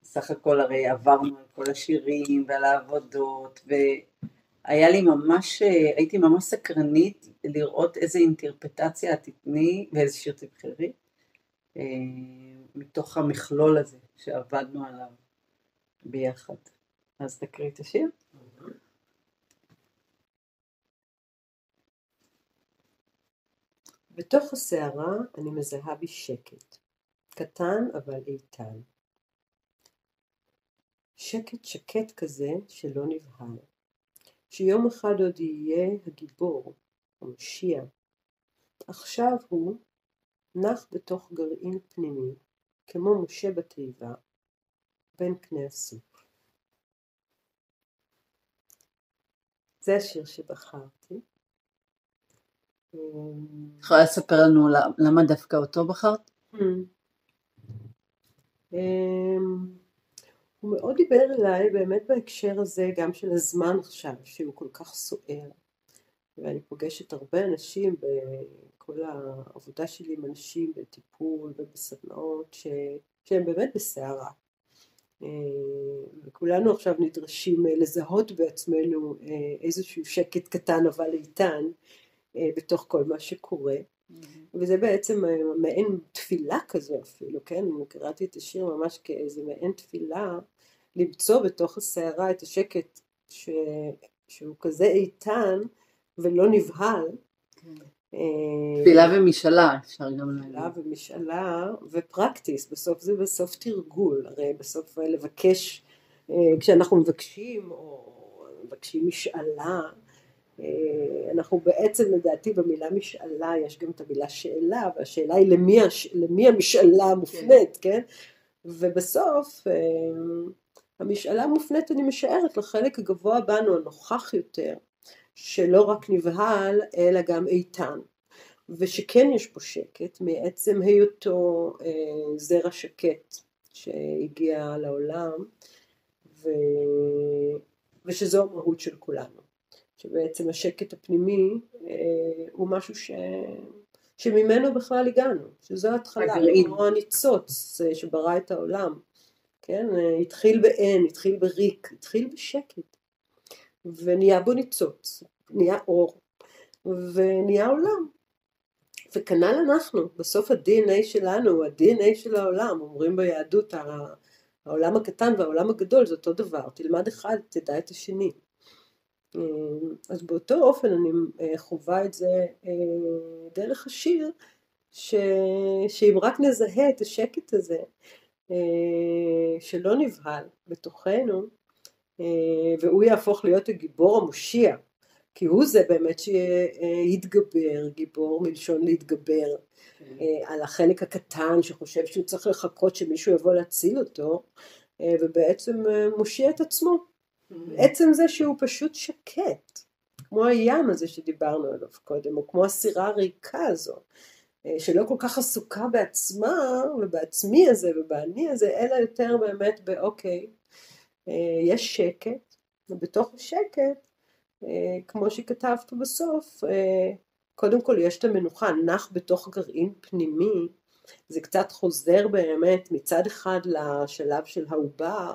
סך הכל הרי עברנו על כל השירים ועל העבודות והיה לי ממש, הייתי ממש סקרנית לראות איזה אינטרפטציה את תתני ואיזה שיר תבחרי אה, מתוך המכלול הזה שעבדנו עליו ביחד. אז תקריא את השיר. בתוך הסערה אני מזהה בי שקט, קטן אבל איתן. שקט שקט כזה שלא נבהל, שיום אחד עוד יהיה הגיבור, המושיע. עכשיו הוא נח בתוך גרעין פנימי, כמו משה בתיבה, בין קנה הסוף. זה השיר שבחרתי. יכולה לספר לנו למה דווקא אותו בחרת? אמ, הוא מאוד דיבר אליי באמת בהקשר הזה גם של הזמן עכשיו שהוא כל כך סוער. ואני פוגשת הרבה אנשים בכל העבודה שלי עם אנשים בטיפול ובסדנאות ש... שהם באמת בסערה. אה, וכולנו עכשיו נדרשים לזהות בעצמנו אה, איזשהו שקט קטן אבל איתן בתוך כל מה שקורה. Mm-hmm. וזה בעצם אה, מעין תפילה כזו אפילו, כן? אני קראתי את השיר ממש כאיזה מעין תפילה, למצוא בתוך הסערה את השקט ש... שהוא כזה איתן ולא נבהל. כן. אה, תפילה ומשאלה אפשר גם להגיד. תפילה ומשאלה ופרקטיס, בסוף זה בסוף תרגול, הרי בסוף לבקש, כשאנחנו מבקשים או מבקשים משאלה אה, אנחנו בעצם לדעתי במילה משאלה יש גם את המילה שאלה והשאלה היא למי, הש... למי המשאלה מופנית כן. כן? ובסוף אה, המשאלה מופנית אני משערת לחלק הגבוה בנו הנוכח יותר שלא רק נבהל אלא גם איתן. ושכן יש פה שקט מעצם היותו אה, זרע שקט שהגיע לעולם ו... ושזו המהות של כולנו שבעצם השקט הפנימי אה, הוא משהו ש... שממנו בכלל הגענו, שזו ההתחלה, כמו הניצוץ אה, שברא את העולם, כן, אה, התחיל באין, התחיל בריק, התחיל בשקט, ונהיה בו ניצוץ, נהיה אור, ונהיה עולם. וכנ"ל אנחנו, בסוף ה-DNA שלנו, ה-DNA של העולם, אומרים ביהדות העולם הקטן והעולם הגדול זה אותו דבר, תלמד אחד, תדע את השני. אז באותו אופן אני אה, חווה את זה אה, דרך השיר, ש... שאם רק נזהה את השקט הזה, אה, שלא נבהל בתוכנו, והוא יהפוך להיות הגיבור המושיע, כי הוא זה באמת שיתגבר, גיבור מלשון להתגבר, כן. על החלק הקטן שחושב שהוא צריך לחכות שמישהו יבוא להציל אותו, ובעצם מושיע את עצמו. עצם זה שהוא פשוט שקט, כמו הים הזה שדיברנו עליו קודם, או כמו הסירה הריקה הזו, אה, שלא כל כך עסוקה בעצמה ובעצמי הזה ובאני הזה, אלא יותר באמת באוקיי, אה, יש שקט, ובתוך השקט, אה, כמו שכתבת בסוף, קודם כל יש את המנוחה, נח בתוך גרעין פנימי, זה קצת חוזר באמת מצד אחד לשלב של העובר,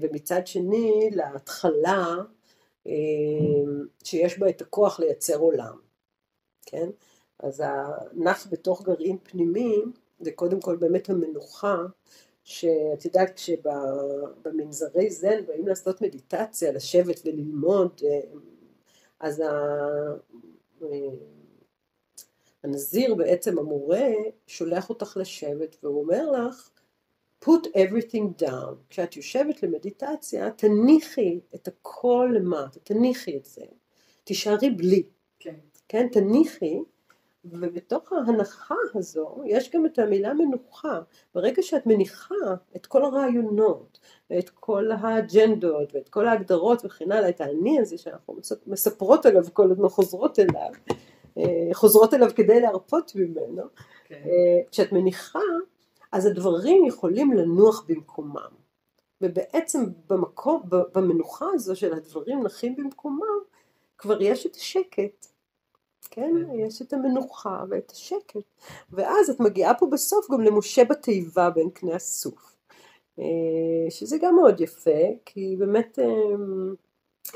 ומצד שני להתחלה שיש בה את הכוח לייצר עולם, כן? אז הנח בתוך גרעין פנימי זה קודם כל באמת המנוחה שאת יודעת כשבמנזרי זן באים לעשות מדיטציה, לשבת וללמוד אז הנזיר בעצם המורה שולח אותך לשבת והוא אומר לך put everything down. כשאת יושבת למדיטציה תניחי את הכל למטה, תניחי את זה, תישארי בלי, כן, כן? תניחי ובתוך ההנחה הזו יש גם את המילה מנוחה. ברגע שאת מניחה את כל הרעיונות ואת כל האג'נדות ואת כל ההגדרות וכן הלאה, את האני הזה שאנחנו מספרות עליו כל הזמן חוזרות אליו, אה, חוזרות אליו כדי להרפות ממנו, כן. אה, כשאת מניחה אז הדברים יכולים לנוח במקומם. ובעצם במקום, במנוחה הזו של הדברים נחים במקומם, כבר יש את השקט. כן? כן? יש את המנוחה ואת השקט. ואז את מגיעה פה בסוף גם למשה בתיבה בין קנה הסוף. אה, שזה גם מאוד יפה, כי באמת אה,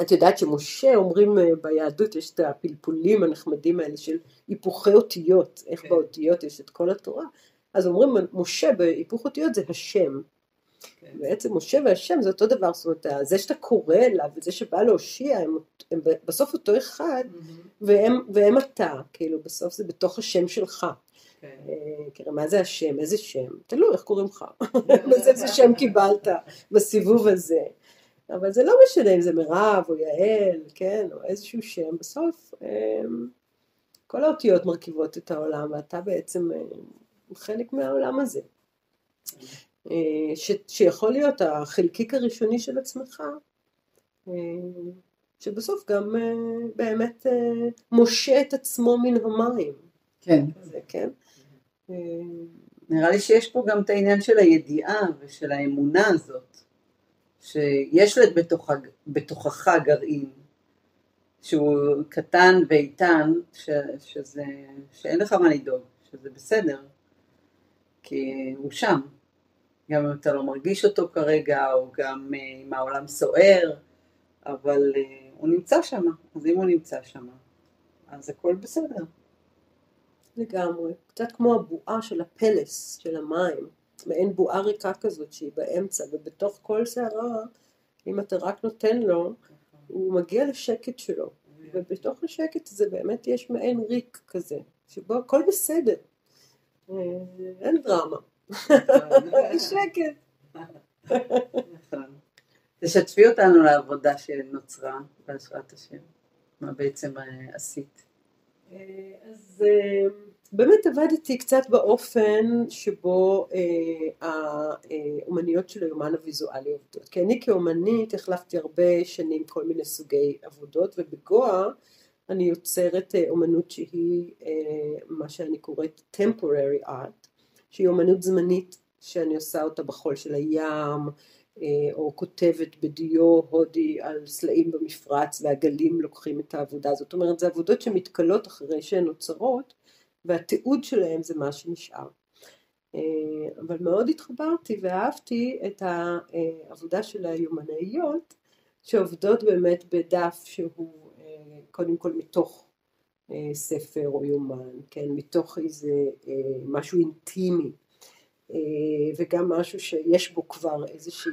את יודעת שמשה אומרים אה, ביהדות יש את הפלפולים הנחמדים האלה של היפוכי אותיות, איך כן. באותיות יש את כל התורה, אז אומרים משה בהיפוך אותיות זה השם. כן. בעצם משה והשם זה אותו דבר, זאת אומרת זה שאתה קורא אליו וזה שבא להושיע הם, הם בסוף אותו אחד mm-hmm. והם, והם אתה, כאילו בסוף זה בתוך השם שלך. כן. אה, מה זה השם, איזה שם, תלוי איך קוראים לך, איזה שם קיבלת בסיבוב הזה. אבל זה לא משנה אם זה מירב או יעל, כן, או איזשהו שם, בסוף אמ, כל האותיות מרכיבות את העולם ואתה בעצם אה, חלק מהעולם הזה. אה, ש, שיכול להיות החלקיק הראשוני של עצמך, אה, שבסוף גם אה, באמת מושה את עצמו מן המים. כן. זה, כן. נראה לי שיש פה גם את העניין של הידיעה ושל האמונה הזאת, שיש בתוך, בתוכך גרעין, שהוא קטן ואיתן, ש, שזה, שאין לך מה לדאוג, שזה בסדר, כי הוא שם. גם אם אתה לא מרגיש אותו כרגע, או גם אה, אם העולם סוער, אבל אה, הוא נמצא שם, אז אם הוא נמצא שם, אז הכל בסדר. לגמרי, קצת כמו הבועה של הפלס, של המים, מעין בועה ריקה כזאת שהיא באמצע, ובתוך כל סערה, אם אתה רק נותן לו, הוא מגיע לשקט שלו, ובתוך השקט הזה באמת יש מעין ריק כזה, שבו הכל בסדר, אין דרמה. שקט. נכון. תשתפי אותנו לעבודה שנוצרה בהשראת השם, מה בעצם אה, עשית. אה, אז אה, באמת עבדתי קצת באופן שבו האומניות של היומן הוויזואלי עובדות. כי אני כאומנית החלפתי הרבה שנים כל מיני סוגי עבודות, ובגואה אני יוצרת אומנות שהיא מה שאני קוראת temporary art, שהיא אומנות זמנית שאני עושה אותה בחול של הים, אה, או כותבת בדיו הודי על סלעים במפרץ והגלים לוקחים את העבודה. זאת אומרת, זה עבודות שמתכלות אחרי שהן נוצרות, והתיעוד שלהן זה מה שנשאר. אה, אבל מאוד התחברתי ואהבתי את העבודה של היומנאיות שעובדות באמת בדף שהוא אה, קודם כל מתוך אה, ספר או יומן, כן, מתוך איזה אה, משהו אינטימי. אה, וגם משהו שיש בו כבר איזושהי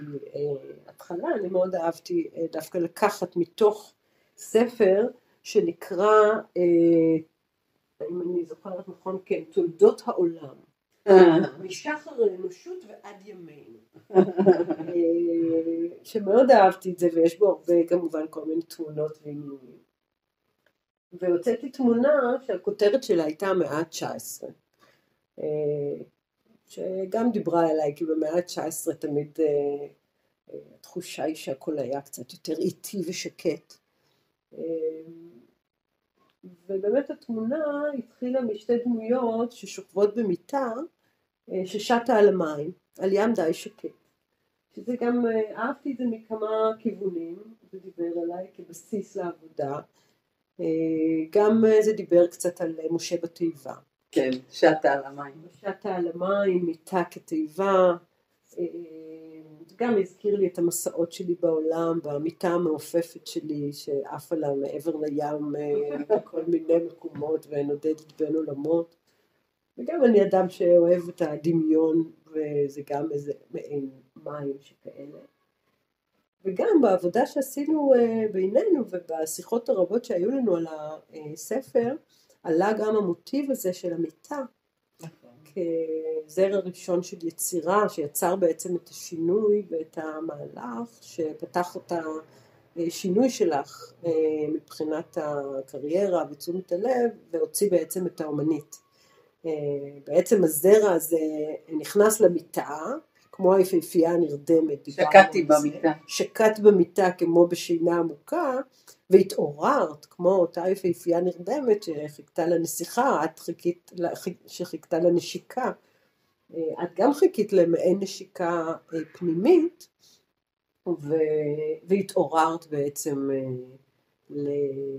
התחלה, אני מאוד אהבתי דווקא לקחת מתוך ספר שנקרא, אם אני זוכרת נכון, כן, תולדות העולם, משחר האנושות ועד ימינו, שמאוד אהבתי את זה ויש בו הרבה כמובן כל מיני תמונות ועניינים. והוצאתי תמונה שהכותרת שלה הייתה המאה ה-19 אה, שגם דיברה אליי כי במאה ה-19 תמיד אה, אה, התחושה היא שהכל היה קצת יותר איטי ושקט ובאמת התמונה התחילה משתי דמויות ששוכבות במיטה ששטה על המים, על ים די שקט. שזה גם, אהבתי את זה מכמה כיוונים, זה דיבר אליי כבסיס לעבודה. אה, גם אה, זה דיבר קצת על אה, משה בתיבה. כן, שטה על המים. שטה על המים, מיטה כתיבה. גם הזכיר לי את המסעות שלי בעולם, במיטה המעופפת שלי שעפה לה מעבר לים בכל מיני מקומות ונודדת בין עולמות. וגם אני אדם שאוהב את הדמיון וזה גם איזה מעין מים שכאלה. וגם בעבודה שעשינו אה, בינינו ובשיחות הרבות שהיו לנו על הספר, עלה גם המוטיב הזה של המיטה כזרע ראשון של יצירה שיצר בעצם את השינוי ואת המהלך שפתח את השינוי שלך אה, מבחינת הקריירה ותשומת הלב והוציא בעצם את האומנית. אה, בעצם הזרע הזה נכנס למיטה כמו היפהפייה הנרדמת. שקעתי במיטה. שקעת במיטה כמו בשינה עמוקה, והתעוררת כמו אותה יפהפייה נרדמת שחיכתה לנסיכה, את חיכית, שחיכתה לנשיקה. את גם חיכית למעין נשיקה אה, פנימית, ו... והתעוררת בעצם אה,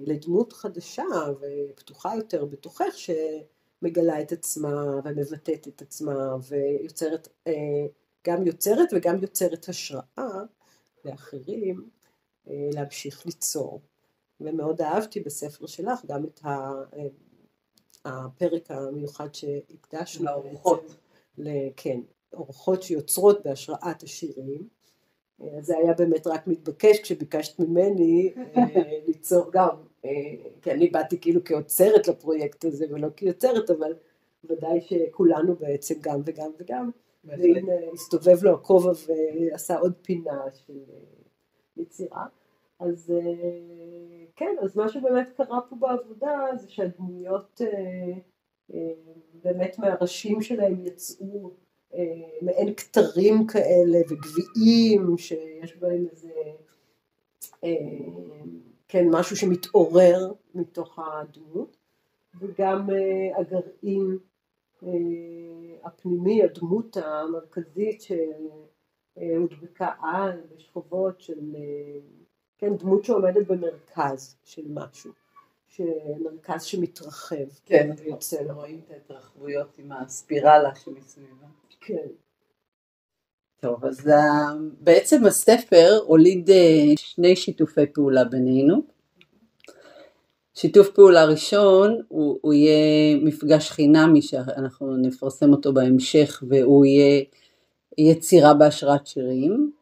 לדמות חדשה ופתוחה יותר בתוכך שמגלה את עצמה ומבטאת את עצמה ויוצרת אה, גם יוצרת וגם יוצרת השראה לאחרים אה, להמשיך ליצור. ומאוד אהבתי בספר שלך גם את אה, הפרק המיוחד שהקדשנו לאורחות. כן, אורחות שיוצרות בהשראת השירים. אה, זה היה באמת רק מתבקש כשביקשת ממני ליצור גם, כי אני באתי כאילו כאוצרת לפרויקט הזה ולא כיוצרת, אבל ודאי שכולנו בעצם גם וגם וגם. והנה הסתובב לו הכובע ועשה עוד פינה של אה, יצירה. אז אה, כן, אז מה שבאמת קרה פה בעבודה זה שהדמויות אה, באמת מהראשים שלהם יצאו מעין כתרים כאלה וגביעים שיש בהם איזה כן משהו שמתעורר מתוך הדמות וגם הגרעין הפנימי, הדמות המרכזית שהודבקה על בשכבות של, כן, דמות שעומדת במרכז של משהו, מרכז שמתרחב. כן, ויוצא. רואים את ההתרחבויות עם הספירלה שמסביבה. כן. טוב, אז בעצם הספר הוליד אה, שני שיתופי פעולה בינינו. שיתוף פעולה ראשון הוא, הוא יהיה מפגש חינמי שאנחנו נפרסם אותו בהמשך והוא יהיה יצירה בהשראת שירים,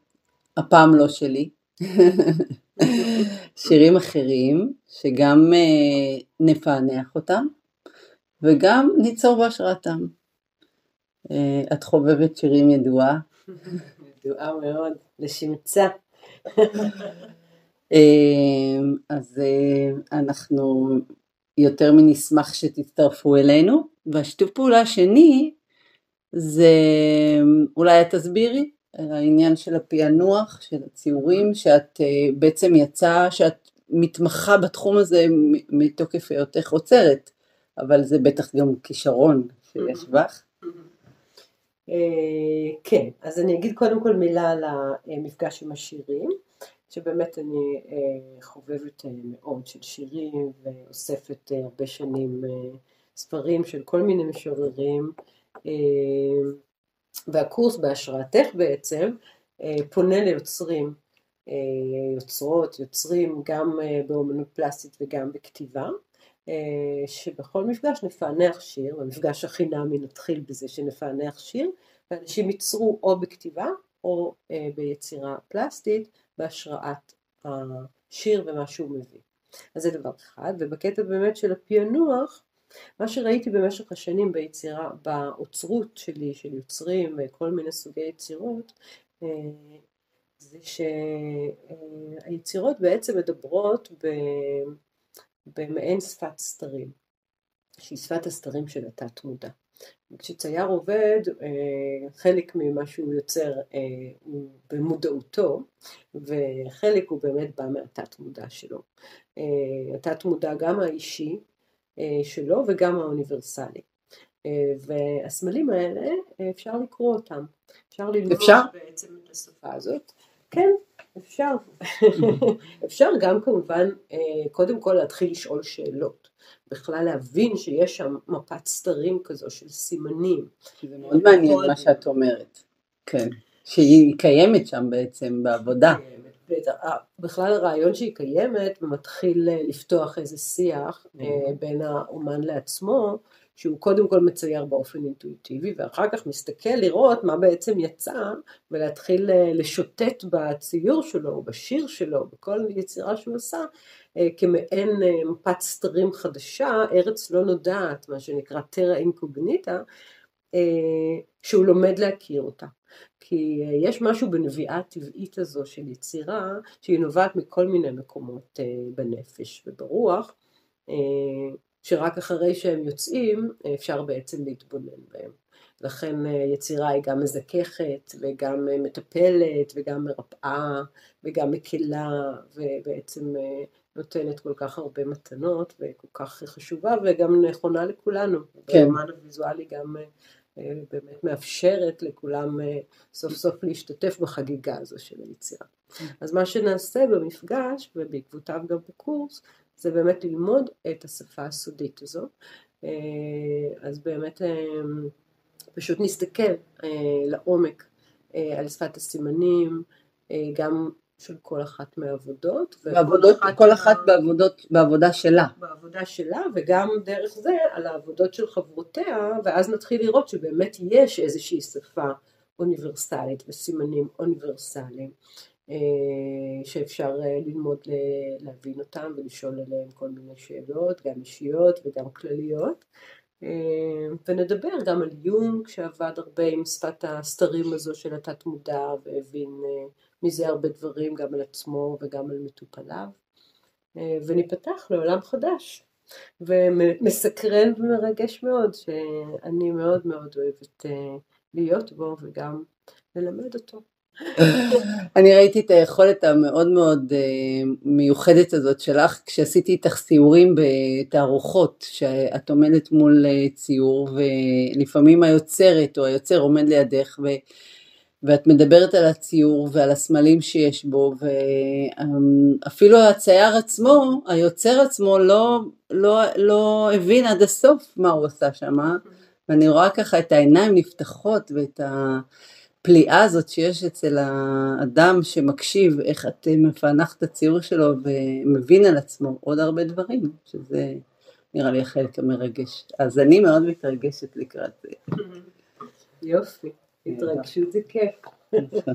הפעם לא שלי, שירים אחרים שגם uh, נפענח אותם וגם ניצור בהשראתם. Uh, את חובבת שירים ידועה. ידועה מאוד, לשמצה. אמ, אז אה, אנחנו יותר מנשמח שתצטרפו אלינו. והשיתוף פעולה השני זה אולי את תסבירי העניין של הפענוח, של הציורים, שאת אה, בעצם יצא, שאת מתמחה בתחום הזה מתוקף היותך עוצרת, אבל זה בטח גם כישרון שיש בך. אה, כן, אז אני אגיד קודם כל מילה על המפגש עם השירים. שבאמת אני אה, חובבת אה, מאוד של שירים ואוספת אה, הרבה שנים ספרים של כל מיני משוררים והקורס בהשראתך בעצם פונה ליוצרים, יוצרות, יוצרים גם באומנות פלסטית וגם בכתיבה שבכל מפגש נפענח שיר, במפגש החינמי נתחיל בזה שנפענח שיר, ואנשים ייצרו או בכתיבה או ביצירה פלסטית בהשראת השיר ומה שהוא מביא. אז זה דבר אחד, ובקטע באמת של הפענוח, מה שראיתי במשך השנים ביצירה, באוצרות שלי, של יוצרים וכל מיני סוגי יצירות, אה, זה שהיצירות בעצם מדברות במעין שפת סתרים, שהיא שפת הסתרים של התת מודע. כשצייר עובד, אה, חלק ממה שהוא יוצר אה, הוא במודעותו, וחלק הוא באמת בא מהתת מודע שלו. אה, התת מודע גם האישי שלו וגם האוניברסלי. והסמלים האלה, אפשר לקרוא אותם. אפשר ללמוד אפשר? בעצם את השפה הזאת. כן, אפשר. אפשר גם כמובן קודם כל להתחיל לשאול שאלות. בכלל להבין שיש שם מפת סתרים כזו של סימנים. זה מאוד מעניין מה שאת אומרת. כן. שהיא קיימת שם בעצם בעבודה. בכלל הרעיון שהיא קיימת ומתחיל לפתוח איזה שיח. אה, בין האומן לעצמו שהוא קודם כל מצייר באופן אינטואיטיבי ואחר כך מסתכל לראות מה בעצם יצא ולהתחיל אה, לשוטט בציור שלו או בשיר שלו בכל יצירה שהוא עשה אה, כמעין אה, מפת סתרים חדשה ארץ לא נודעת מה שנקרא טרה אינקוגניטה שהוא לומד להכיר אותה כי יש משהו בנביאה הטבעית הזו של יצירה שהיא נובעת מכל מיני מקומות בנפש וברוח שרק אחרי שהם יוצאים אפשר בעצם להתבונן בהם. לכן אה, יצירה היא גם מזככת וגם אה, מטפלת וגם מרפאה וגם מקלה ובעצם אה, נותנת כל כך הרבה מתנות וכל כך חשובה וגם נכונה לכולנו. כן. והאמן הוויזואלי גם באמת מאפשרת לכולם סוף סוף להשתתף בחגיגה הזו של היצירה. אז מה שנעשה במפגש ובעקבותיו גם בקורס זה באמת ללמוד את השפה הסודית הזו. אה, אז באמת אה, פשוט נסתכל אה, לעומק על שפת הסימנים, גם של כל אחת מהעבודות. בעבודות, כל אחת מה... בעבודות, בעבודה שלה. בעבודה שלה, וגם דרך זה על העבודות של חברותיה, ואז נתחיל לראות שבאמת יש איזושהי שפה אוניברסלית וסימנים אוניברסליים. אה, שאפשר אה, ללמוד להבין אותם ולשאול עליהם כל מיני שאלות, גם אישיות וגם כלליות. אה, ונדבר גם על יונג שעבד הרבה עם שפת הסתרים הזו של התת מודע והבין מזה הרבה דברים גם על עצמו וגם על מטופליו. וניפתח לעולם חדש ומסקרן ומרגש מאוד שאני מאוד מאוד אוהבת להיות בו וגם ללמד אותו. אני ראיתי את היכולת המאוד מאוד אה, מיוחדת הזאת שלך כשעשיתי איתך סיורים בתערוכות שאת עומדת מול אה, ציור ולפעמים היוצרת או היוצר עומד לידך. ואת מדברת על הציור ועל הסמלים שיש בו ואפילו הצייר עצמו, היוצר עצמו לא, לא, לא הבין עד הסוף מה הוא עשה שם ואני רואה ככה את העיניים נפתחות ואת. הפליאה הזאת שיש אצל האדם שמקשיב איך את מפענח את הציור שלו ומבין על עצמו עוד הרבה דברים, שזה נראה לי החלק המרגש. אז אני מאוד מתרגשת לקראת זה. יופי, התרגשות זה כיף.